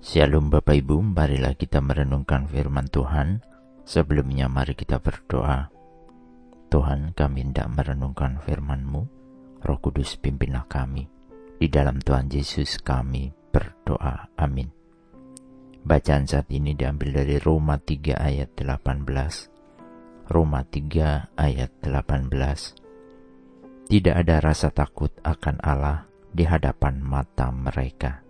Shalom Bapak Ibu, marilah kita merenungkan firman Tuhan. Sebelumnya mari kita berdoa. Tuhan kami hendak merenungkan firman-Mu, Roh Kudus pimpinlah kami. Di dalam Tuhan Yesus kami berdoa. Amin. Bacaan saat ini diambil dari Roma 3 ayat 18. Roma 3 ayat 18. Tidak ada rasa takut akan Allah di hadapan mata mereka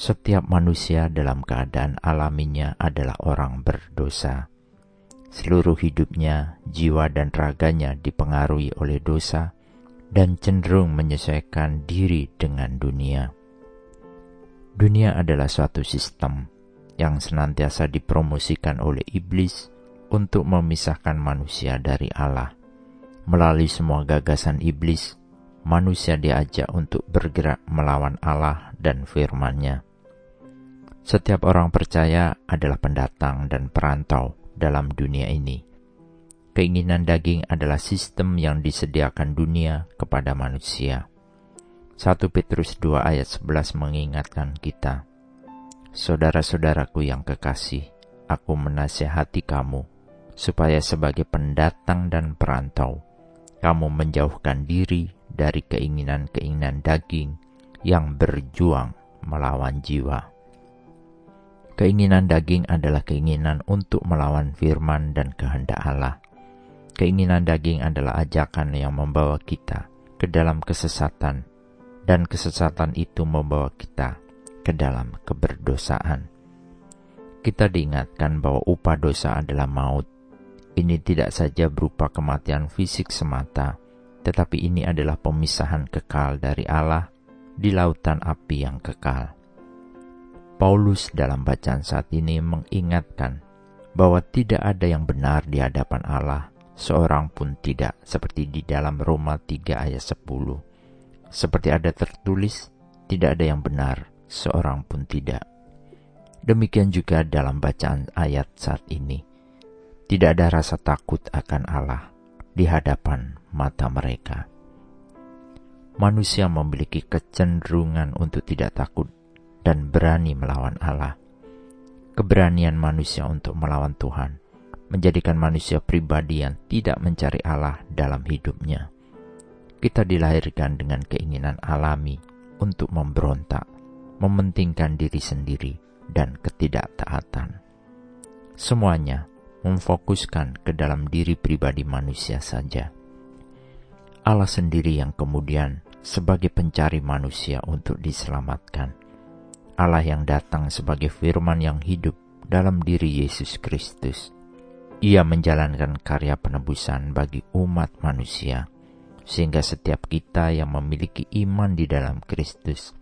setiap manusia dalam keadaan alaminya adalah orang berdosa. Seluruh hidupnya, jiwa dan raganya dipengaruhi oleh dosa dan cenderung menyesuaikan diri dengan dunia. Dunia adalah suatu sistem yang senantiasa dipromosikan oleh iblis untuk memisahkan manusia dari Allah. Melalui semua gagasan iblis, manusia diajak untuk bergerak melawan Allah dan firman-Nya. Setiap orang percaya adalah pendatang dan perantau dalam dunia ini. Keinginan daging adalah sistem yang disediakan dunia kepada manusia. 1 Petrus 2 ayat 11 mengingatkan kita, Saudara-saudaraku yang kekasih, aku menasihati kamu, supaya sebagai pendatang dan perantau, kamu menjauhkan diri dari keinginan-keinginan daging yang berjuang melawan jiwa. Keinginan daging adalah keinginan untuk melawan firman dan kehendak Allah. Keinginan daging adalah ajakan yang membawa kita ke dalam kesesatan, dan kesesatan itu membawa kita ke dalam keberdosaan. Kita diingatkan bahwa upah dosa adalah maut. Ini tidak saja berupa kematian fisik semata, tetapi ini adalah pemisahan kekal dari Allah di lautan api yang kekal. Paulus dalam bacaan saat ini mengingatkan bahwa tidak ada yang benar di hadapan Allah, seorang pun tidak, seperti di dalam Roma 3 ayat 10. Seperti ada tertulis, tidak ada yang benar, seorang pun tidak. Demikian juga dalam bacaan ayat saat ini. Tidak ada rasa takut akan Allah di hadapan mata mereka. Manusia memiliki kecenderungan untuk tidak takut dan berani melawan Allah. Keberanian manusia untuk melawan Tuhan menjadikan manusia pribadi yang tidak mencari Allah dalam hidupnya. Kita dilahirkan dengan keinginan alami untuk memberontak, mementingkan diri sendiri, dan ketidaktaatan. Semuanya memfokuskan ke dalam diri pribadi manusia saja. Allah sendiri yang kemudian sebagai pencari manusia untuk diselamatkan Allah yang datang sebagai firman yang hidup dalam diri Yesus Kristus. Ia menjalankan karya penebusan bagi umat manusia, sehingga setiap kita yang memiliki iman di dalam Kristus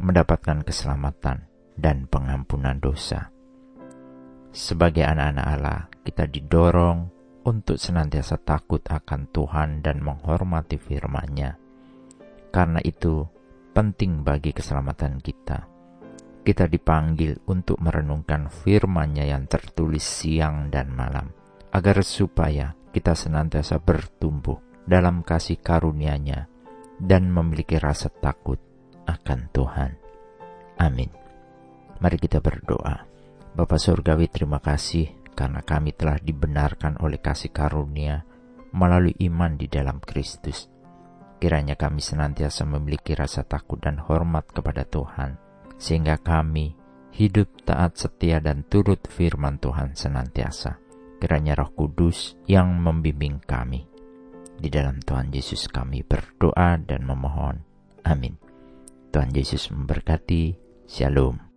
mendapatkan keselamatan dan pengampunan dosa. Sebagai anak-anak Allah, kita didorong untuk senantiasa takut akan Tuhan dan menghormati firman-Nya. Karena itu, penting bagi keselamatan kita kita dipanggil untuk merenungkan firman-Nya yang tertulis siang dan malam, agar supaya kita senantiasa bertumbuh dalam kasih karunia-Nya dan memiliki rasa takut akan Tuhan. Amin. Mari kita berdoa. Bapa Surgawi terima kasih karena kami telah dibenarkan oleh kasih karunia melalui iman di dalam Kristus. Kiranya kami senantiasa memiliki rasa takut dan hormat kepada Tuhan sehingga kami hidup taat setia dan turut firman Tuhan senantiasa. Kiranya Roh Kudus yang membimbing kami. Di dalam Tuhan Yesus kami berdoa dan memohon. Amin. Tuhan Yesus memberkati. Shalom.